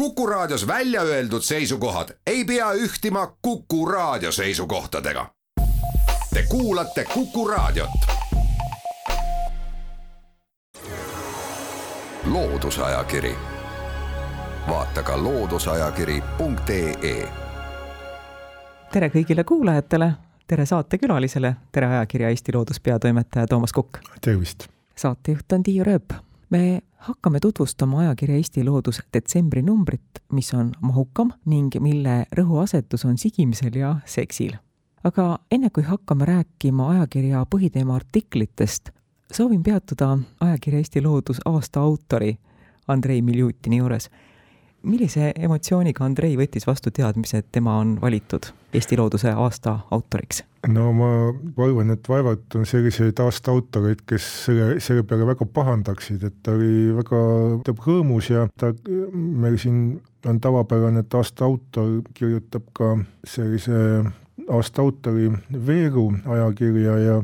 Kuku Raadios välja öeldud seisukohad ei pea ühtima Kuku Raadio seisukohtadega. Te kuulate Kuku Raadiot. loodusajakiri, vaata ka looduseajakiri.ee. tere kõigile kuulajatele, tere saatekülalisele, tere ajakirja Eesti Loodus peatoimetaja Toomas Kukk. tervist. saatejuht on Tiiu Rööp. me hakkame tutvustama ajakirja Eesti Loodus detsembri numbrit, mis on mahukam ning mille rõhuasetus on sigimisel ja seksil. aga enne kui hakkame rääkima ajakirja põhiteema artiklitest, soovin peatuda ajakirja Eesti Loodus aasta autori Andrei Miljutini juures. millise emotsiooniga Andrei võttis vastu teadmise, et tema on valitud Eesti Looduse aasta autoriks? No ma arvan, et vaevalt on selliseid aasta autoreid, kes selle, selle peale väga pahandaksid, et ta oli väga teab rõõmus ja ta, meil siin on tavapärane, et aasta autor kirjutab ka sellise aasta autori Veeru ajakirja ja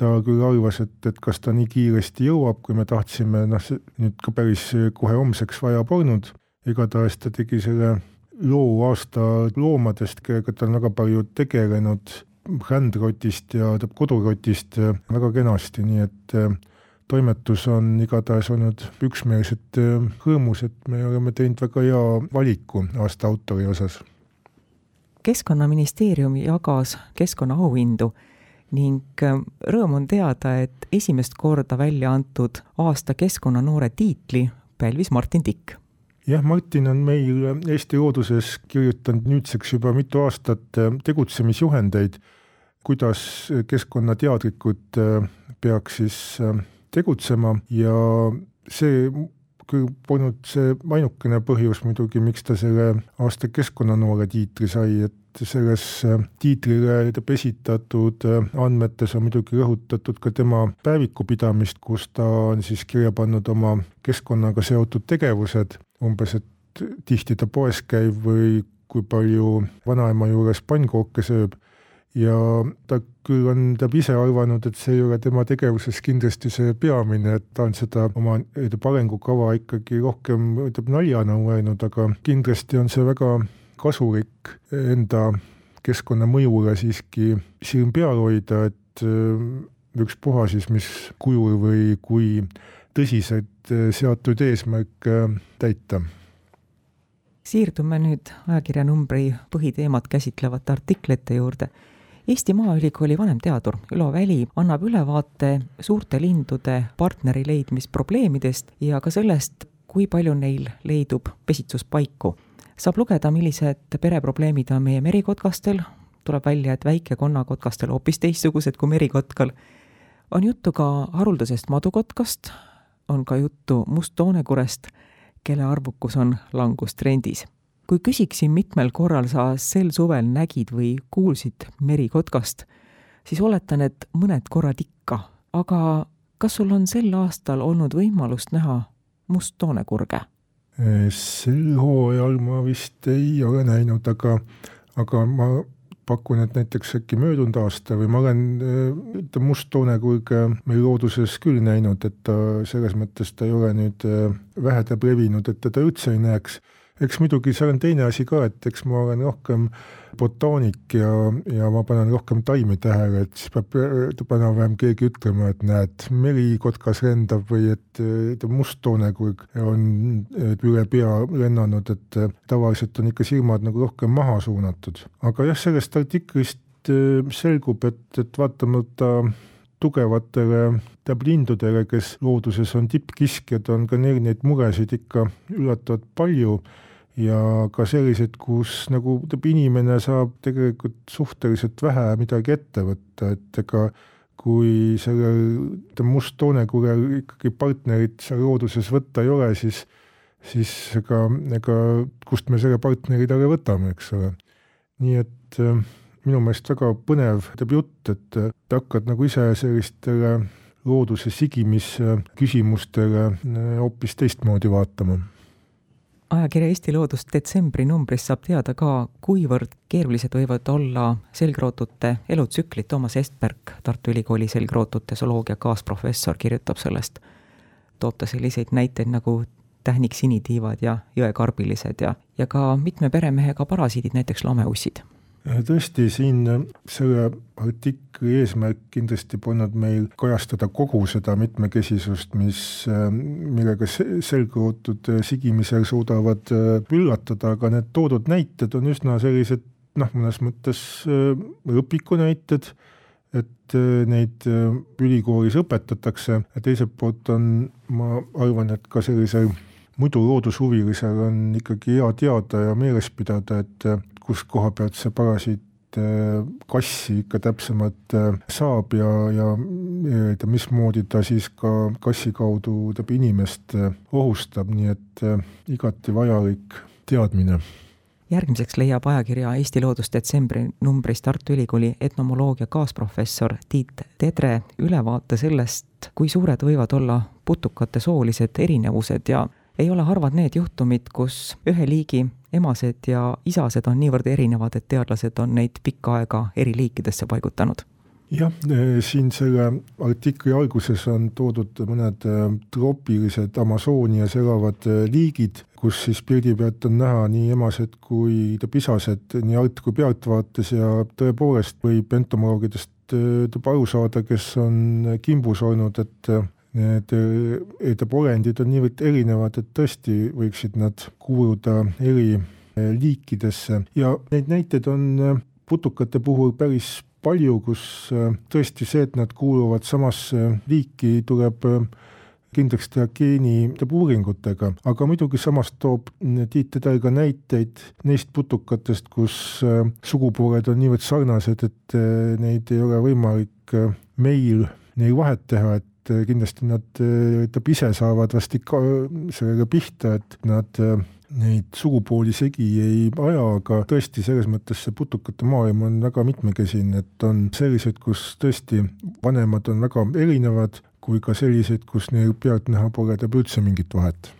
ta küll arvas, et, et kas ta nii kiiresti jõuab, kui me tahtsime, noh, nüüd ka päris kohe homseks vaja polnud, igatahes ta tegi selle loo aasta loomadest, kellega ta on väga palju tegelenud, rändrotist ja teab kodurotist väga kenasti, nii et äh, toimetus on igatahes olnud üksmeelselt äh, rõõmus, et me oleme teinud väga hea valiku aasta autori osas. keskkonnaministeerium jagas keskkonnaauhindu ning äh, rõõm on teada, et esimest korda välja antud aasta keskkonnanoore tiitli pälvis Martin Tikk. Jah, Martin on meil Eesti Looduses kirjutanud nüüdseks juba mitu aastat äh, tegutsemisjuhendeid, kuidas keskkonnateadlikud äh, peaks siis tegutsema. Ja see küll polnud see ainukene põhjus muidugi, miks ta selle aasta keskkonnanoore tiitli sai, et selles tiitlile esitatud andmetes on muidugi rõhutatud ka tema päevikupidamist, kus ta on siis kirja pannud oma keskkonnaga seotud tegevused, umbes et tihti ta poes käib või kui palju vanaema juures pannkooke sööb. Ja ta küll on, ta on ise arvanud, et see ei ole tema tegevuses kindlasti see peamine, et ta on seda oma ütleb arengukava ikkagi rohkem ütleb naljana mõelnud, aga kindlasti on see väga kasulik enda keskkonnamõjule siiski silm peal hoida, et ükspuha siis mis kujul või kui tõsiselt seatud eesmärke täita siirdume nüüd ajakirja numbri põhiteemat käsitlevate artiklite juurde Eesti Maaülikooli vanemteadur Ülo Väli annab ülevaate suurte lindude partneri leidmisprobleemidest ja ka sellest, kui palju neil leidub pesitsuspaiku. saab lugeda, millised pereprobleemid on meie merikotkastel, tuleb välja, et väikekonnakotkastel hoopis teistsugused kui merikotkal. on juttu ka haruldasest madukotkast, on ka juttu musttoonekurest, kelle arvukus on langustrendis kui küsiksin, mitmel korral sa sel suvel nägid või kuulsid merikotkast, siis oletan, et mõned korrad ikka, aga kas sul on sel aastal olnud võimalust näha musttoonekurge? sel hooajal ma vist ei ole näinud, aga, aga ma pakun, et näiteks äkki möödunud aasta või ma olen ütleme musttoonekurge meil looduses küll näinud, et ta selles mõttes ta ei ole nüüd vähedeb levinud, et teda üldse ei näeks eks muidugi seal on teine asi ka, et eks ma olen rohkem botaanik ja, ja ma panen rohkem taimi tähele, et siis peab enam-vähem keegi ütlema, et näed, merikotkas lendab või et, et musttoonekurg on üle pea lennanud, et tavaliselt on ikka silmad nagu rohkem maha suunatud. aga jah, sellest artiklist eh, selgub, et, et vaatamata tugevatele tähendab lindudele, kes looduses on tippkiskjad, on ka neil neid muresid ikka üllatavalt palju ja ka sellised, kus nagu ütleb, inimene saab tegelikult suhteliselt vähe midagi ette võtta, et ega kui sellel ütleme musttoonekurel ikkagi partnerit seal looduses võtta ei ole, siis siis ega, ega kust me selle partneri talle võtame, eks ole. nii et äh, minu meelest väga põnev jutt, et te hakkad nagu ise sellistele looduse sigimisküsimustele eh, hoopis teistmoodi vaatama. ajakirja Eesti Loodus detsembri numbris saab teada ka, kuivõrd keerulised võivad olla selgrootute elutsüklid. Toomas Estberg, Tartu Ülikooli selgrootute zooloogia kaasprofessor, kirjutab sellest, toob ta selliseid näiteid nagu tähniksinitiivad ja jõekarbilised ja, ja ka mitme peremehega parasiidid, näiteks lameussid tõesti, siin selle artikli eesmärk kindlasti polnud meil kajastada kogu seda mitmekesisust, mis, millega selgrootud sigimisel suudavad üllatada, aga need toodud näited on üsna sellised noh, mõnes mõttes õpikunäited, et neid ülikoolis õpetatakse. Teiselt poolt on, ma arvan, et ka sellisel muidu loodushuvilisel on ikkagi hea teada ja meeles pidada, et kus koha pealt see parasiit äh, kassi ikka täpsemalt äh, saab ja, ja et mismoodi ta siis ka kassi kaudu teab inimest äh, ohustab, nii et igati vajalik teadmine. Järgmiseks leiab ajakirja Eesti Loodus detsembri numbris Tartu Ülikooli etnomoloogia kaasprofessor Tiit Tedre ülevaate sellest, kui suured võivad olla putukate soolised erinevused ja ei ole harvad need juhtumid, kus ühe liigi emased ja isased on niivõrd erinevad, et teadlased on neid pikka aega eri liikidesse paigutanud. Jah, siin selle artikli alguses on toodud mõned äh, troopilised Amazonias elavad äh, liigid, kus siis pildi pealt on näha nii emased kui pisased nii alt kui pealtvaates ja tõepoolest võib entomoloogidest tuleb aru saada, kes on kimbus olnud, et need tähendab, olendid on niivõrd erinevad, et tõesti võiksid nad kuuluda eri eh, liikidesse. Ja neid näiteid on eh, putukate puhul päris palju, kus eh, tõesti see, et nad kuuluvad samasse liiki, tuleb kindlaks teha geenitõbuuringutega, aga muidugi samas toob Tiit Tedel ka näiteid neist putukatest, kus sugupooled on niivõrd sarnased, et neid ei ole võimalik meil neil vahet teha, et et äh, kindlasti nad, ütleb äh, ise saavad vast ikka sellega pihta, et nad äh, neid sugupooli segi ei aja, aga tõesti, selles mõttes see putukate maailm on väga mitmekesine, et on sellised, kus tõesti vanemad on väga erinevad, kui ka selliseid, kus neil pealtnäha pole täpselt üldse mingit vahet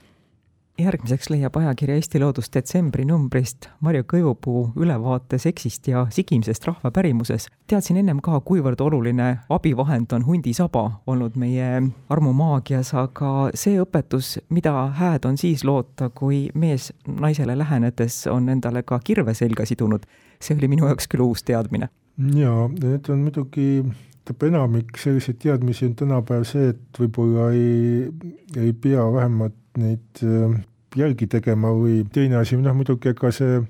järgmiseks leiab ajakirja Eesti Loodus detsembri numbrist Marju Kõivupuu ülevaate seksist ja sigimisest rahva pärimuses. teadsin ennem ka, kuivõrd oluline abivahend on hundisaba olnud meie armumaagias, aga see õpetus, mida hääd on siis loota, kui mees naisele lähenedes on endale ka kirve selga sidunud, see oli minu jaoks küll uus teadmine. jaa, need on muidugi tähendab, enamik selliseid teadmisi on tänapäeval see, et võib-olla ei, ei pea vähemalt neid äh, jälgi tegema või teine asi, noh muidugi ega see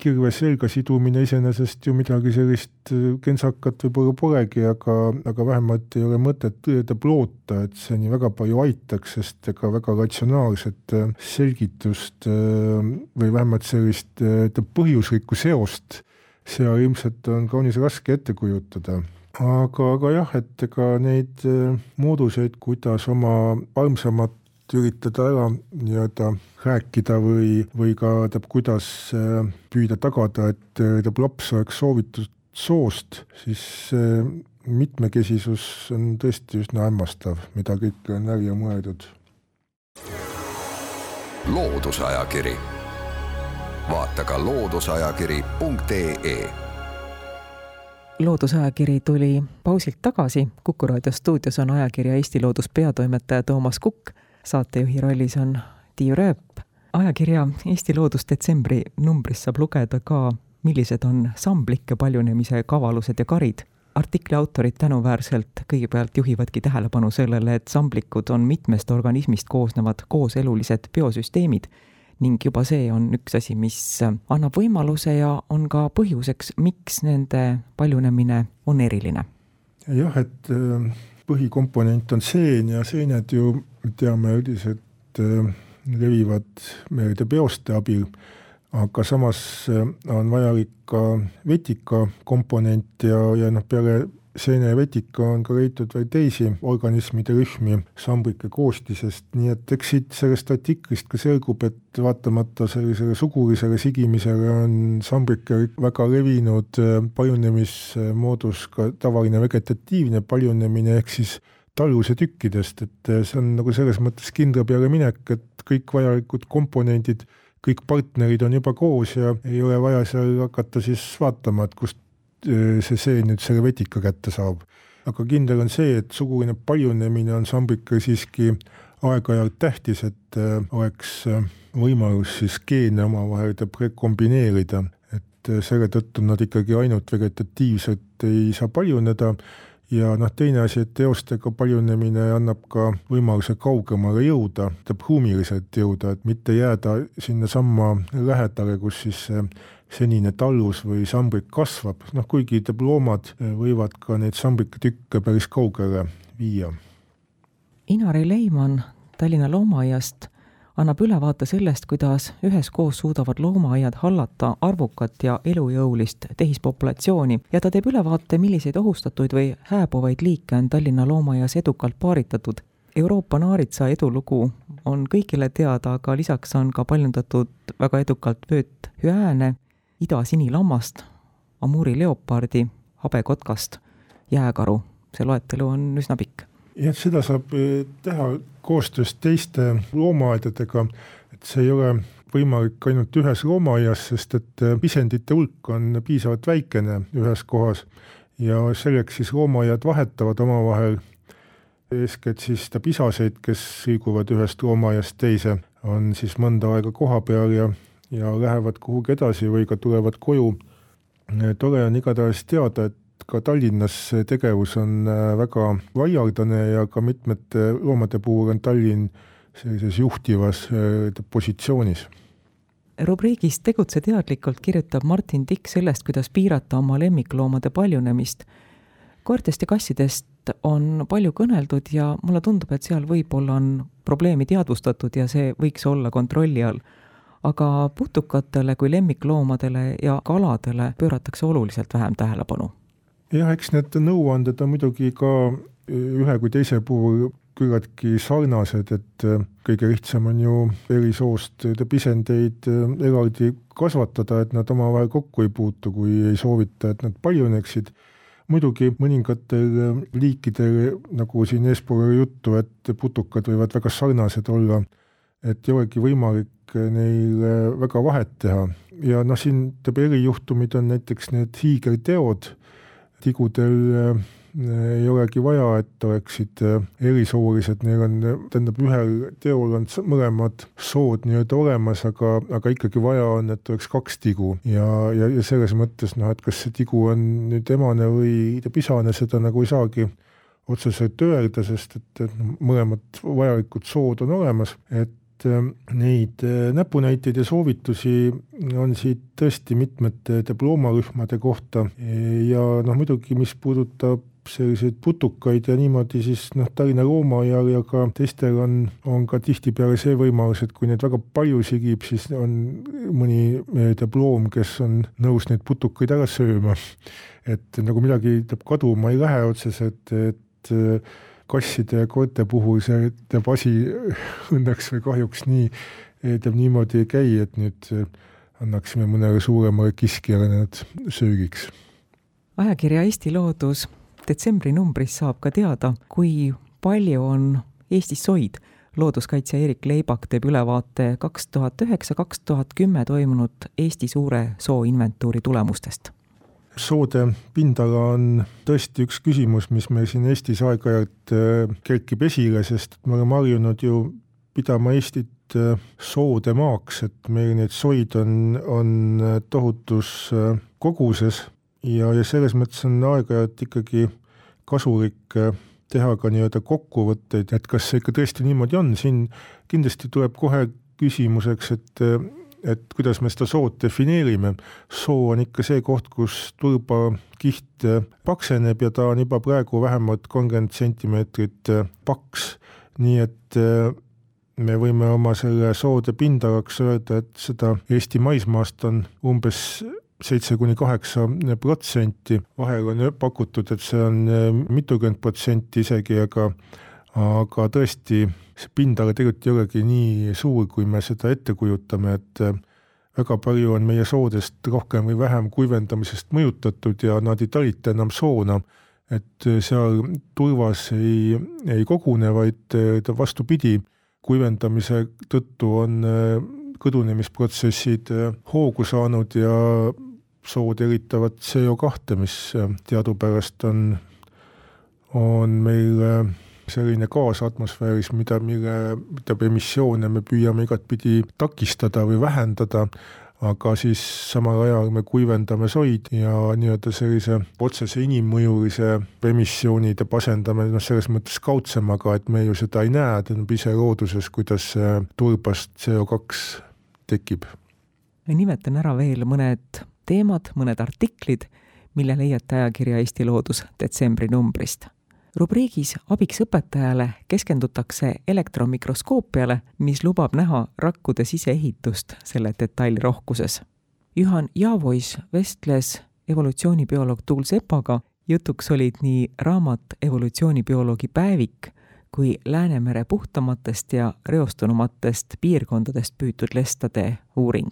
kirve selga sidumine iseenesest ju midagi sellist äh, kentsakat võib-olla polegi, aga, aga vähemalt ei ole mõtet tõetab loota, et see nii väga palju aitaks, sest ega väga ratsionaalset äh, selgitust või vähemalt sellist põhjuslikku seost seal ilmselt on kaunis raske ette kujutada. Aga, aga jah, et ega neid mooduseid, kuidas oma armsamat üritada ära nii-öelda rääkida või, või ka tähendab, kuidas äh, püüda tagada, et tähendab, laps oleks soovitud soost, siis äh, mitmekesisus on tõesti üsna hämmastav, mida kõike on läbi mõeldud. loodusajakiri, vaata ka looduseajakiri.ee loodusajakiri tuli pausilt tagasi, Kuku raadio stuudios on ajakirja Eesti Loodus peatoimetaja Toomas Kukk saatejuhi rollis on Tiiu Rööp. ajakirja Eesti Loodus detsembri numbris saab lugeda ka, millised on samblike paljunemise kavalused ja karid. artikli autorid tänuväärselt kõigepealt juhivadki tähelepanu sellele, et samblikud on mitmest organismist koosnevad kooselulised biosüsteemid ning juba see on üks asi, mis annab võimaluse ja on ka põhjuseks, miks nende paljunemine on eriline. jah, et äh, põhikomponent on seen ja seened ju me teame üldiselt äh, levivad meelde peoste abil, aga samas äh, on vajalik ka vetika komponent ja, ja noh, peale seene ja vetika on ka leitud veel teisi organismide rühmi sambrike koostisest, nii et eks siit sellest artiklist ka selgub, et vaatamata sellisele sugulisele sigimisele on sambrike väga levinud paljunemismoodus ka tavaline vegetatiivne paljunemine, ehk siis taluse tükkidest, et see on nagu selles mõttes kindla peale minek, et kõik vajalikud komponendid, kõik partnerid on juba koos ja ei ole vaja seal hakata siis vaatama, et kust see see nüüd selle vetika kätte saab. aga kindel on see, et suguline paljunemine on sambikal siiski aeg-ajalt tähtis, et oleks võimalus siis geene omavahel kombineerida, et selle tõttu nad ikkagi ainult vegetatiivselt ei saa paljuneda ja noh, teine asi, et teostega paljunemine annab ka võimaluse kaugemale jõuda, tähendab ruumiliselt jõuda, et mitte jääda sinnasamma lähedale, kus siis senine tallus või sambrik kasvab, noh kuigi ütleb, loomad võivad ka neid sambrikutükke päris kaugele viia. Inari Leiman Tallinna loomaaiast annab ülevaate sellest, kuidas üheskoos suudavad loomaaiad hallata arvukat ja elujõulist tehispopulatsiooni ja ta teeb ülevaate, milliseid ohustatuid või hääbuvaid liike on Tallinna loomaaias edukalt paaritatud. Euroopa naaritsa edulugu on kõigile teada, aga lisaks on ka paljundatud väga edukalt vööt hüääne, idasinilammast, amuri leopardi, habekotkast, jääkaru. see loetelu on üsna pikk. Jah, seda saab eh, teha koostöös teiste loomaaedadega, et see ei ole võimalik ainult ühes loomaaias, sest et pisendite hulk on piisavalt väikene ühes kohas. Ja selleks siis loomaaiad vahetavad omavahel. Eeskätt siis seda pisaseid, kes liiguvad ühest loomaaiast teise, on siis mõnda aega koha peal ja, ja lähevad kuhugi edasi või ka tulevad koju. tore on igatahes teada, et ka Tallinnas see tegevus on äh, väga laialdane ja ka mitmete loomade puhul on Tallinn sellises juhtivas äh, positsioonis. rubriigis Tegutse teadlikult kirjutab Martin Tikk sellest, kuidas piirata oma lemmikloomade paljunemist. koertest ja kassidest on palju kõneldud ja mulle tundub, et seal võib-olla on probleemi teadvustatud ja see võiks olla kontrolli all. Aga putukatele kui lemmikloomadele ja kaladele pööratakse oluliselt vähem tähelepanu jah, eks need nõuanded on muidugi ka ühe kui teise puhul küllaltki sarnased, et äh, kõige lihtsam on ju eri soost pisendeid äh, eraldi kasvatada, et nad omavahel kokku ei puutu, kui ei soovita, et nad paljuneksid. muidugi mõningatel liikidel, nagu siin eespool oli juttu, et putukad võivad väga sarnased olla, et ei olegi võimalik neil väga vahet teha. Ja noh, siin teeb erijuhtumid on näiteks need hiigelteod. Tigudel äh, ei olegi vaja, et oleksid äh, erisoolised, neil on, tähendab, ühel teol on mõlemad sood nii-öelda olemas, aga, aga ikkagi vaja on, et oleks kaks tigu. Ja, ja, ja selles mõttes noh, et kas see tigu on nüüd emane või pisane, seda nagu ei saagi otseselt öelda, sest et, et mõlemad vajalikud sood on olemas, et et äh, neid äh, näpunäiteid ja soovitusi on siit tõesti mitmete diploomarühmade kohta ja noh, muidugi mis puudutab selliseid putukaid ja niimoodi, siis noh, Tallinna Loomaaial ja ka teistel on, on ka tihtipeale see võimalus, et kui neid väga palju sigib, siis on mõni diploom, kes on nõus neid putukaid ära sööma. et nagu midagi kaduma ei lähe otseselt, et kasside ja koerte puhul see teeb asi õnneks või kahjuks nii, teeb niimoodi ei käi, et nüüd annaksime mõnele suuremale kiskjale need söögiks. ajakirja Eesti Loodus detsembri numbris saab ka teada, kui palju on Eestis soid. looduskaitsja Erik Leibak teeb ülevaate kaks tuhat üheksa, kaks tuhat kümme toimunud Eesti suure soo inventuuri tulemustest soode pindala on tõesti üks küsimus, mis meil siin Eestis aeg-ajalt äh, kerkib esile, sest me oleme harjunud ju pidama Eestit äh, soode maaks, et meil neid soid on, on äh, tohutus koguses ja, ja selles mõttes on aeg-ajalt ikkagi kasulik teha ka nii-öelda kokkuvõtteid, et kas see ikka tõesti niimoodi on, siin kindlasti tuleb kohe küsimuseks, et et kuidas me seda sood defineerime. soo on ikka see koht, kus turbakiht pakseneb ja ta on juba praegu vähemalt kolmkümmend sentimeetrit paks, nii et eh, me võime oma selle soode pindalaks öelda, et seda Eesti maismaast on umbes seitse kuni kaheksa protsenti, vahel on pakutud, et see on eh, mitukümmend protsenti isegi, aga aga tõesti, see pindala tegelikult ei olegi nii suur, kui me seda ette kujutame, et äh, väga palju on meie soodest rohkem või vähem kuivendamisest mõjutatud ja nad ei talita enam soona, et äh, seal turvas ei, ei kogune, vaid äh, vastupidi, kuivendamise tõttu on kõdunemisprotsessid hoogu saanud ja sood eritavad CO kahte, mis teadupärast on, on meil selline gaas atmosfääris, mida, mille, mida emissioone me püüame igatpidi takistada või vähendada aga siis samal ajal me kuivendame soid ja nii-öelda sellise otsese inimmõjulise emissioonide asendame noh, selles mõttes kaudsemaga, et me ju seda ei näe, tähendab ise looduses, kuidas turbast CO2 tekib. nimetan ära veel mõned teemad, mõned artiklid, mille leiate ajakirja Eesti Loodus detsembri numbrist rubriigis Abiks õpetajale keskendutakse elektromikroskoopiale, mis lubab näha rakkude siseehitust selle detailirohkuses. Juhan Javois vestles evolutsioonibioloog Tuul Sepaga, jutuks olid nii raamat Evolutsioonibioloogi päevik kui Läänemere puhtamatest ja reostunumatest piirkondadest püütud lestade uuring.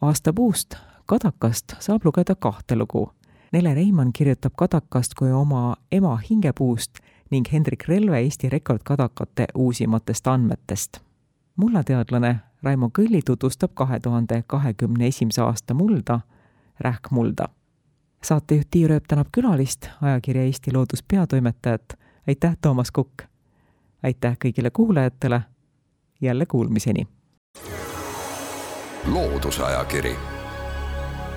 aastapuust kadakast saab lugeda kahte lugu Nele Reimann kirjutab kadakast kui oma ema hingepuust ning Hendrik Relve Eesti rekordkadakate uusimatest andmetest. mullateadlane Raimo Kõlli tutvustab kahe tuhande kahekümne esimese aasta mulda, rähkmulda. saatejuht Tiir Ööp tänab külalist, ajakirja Eesti Loodus peatoimetajat, aitäh, Toomas Kukk! aitäh kõigile kuulajatele, jälle kuulmiseni! loodusajakiri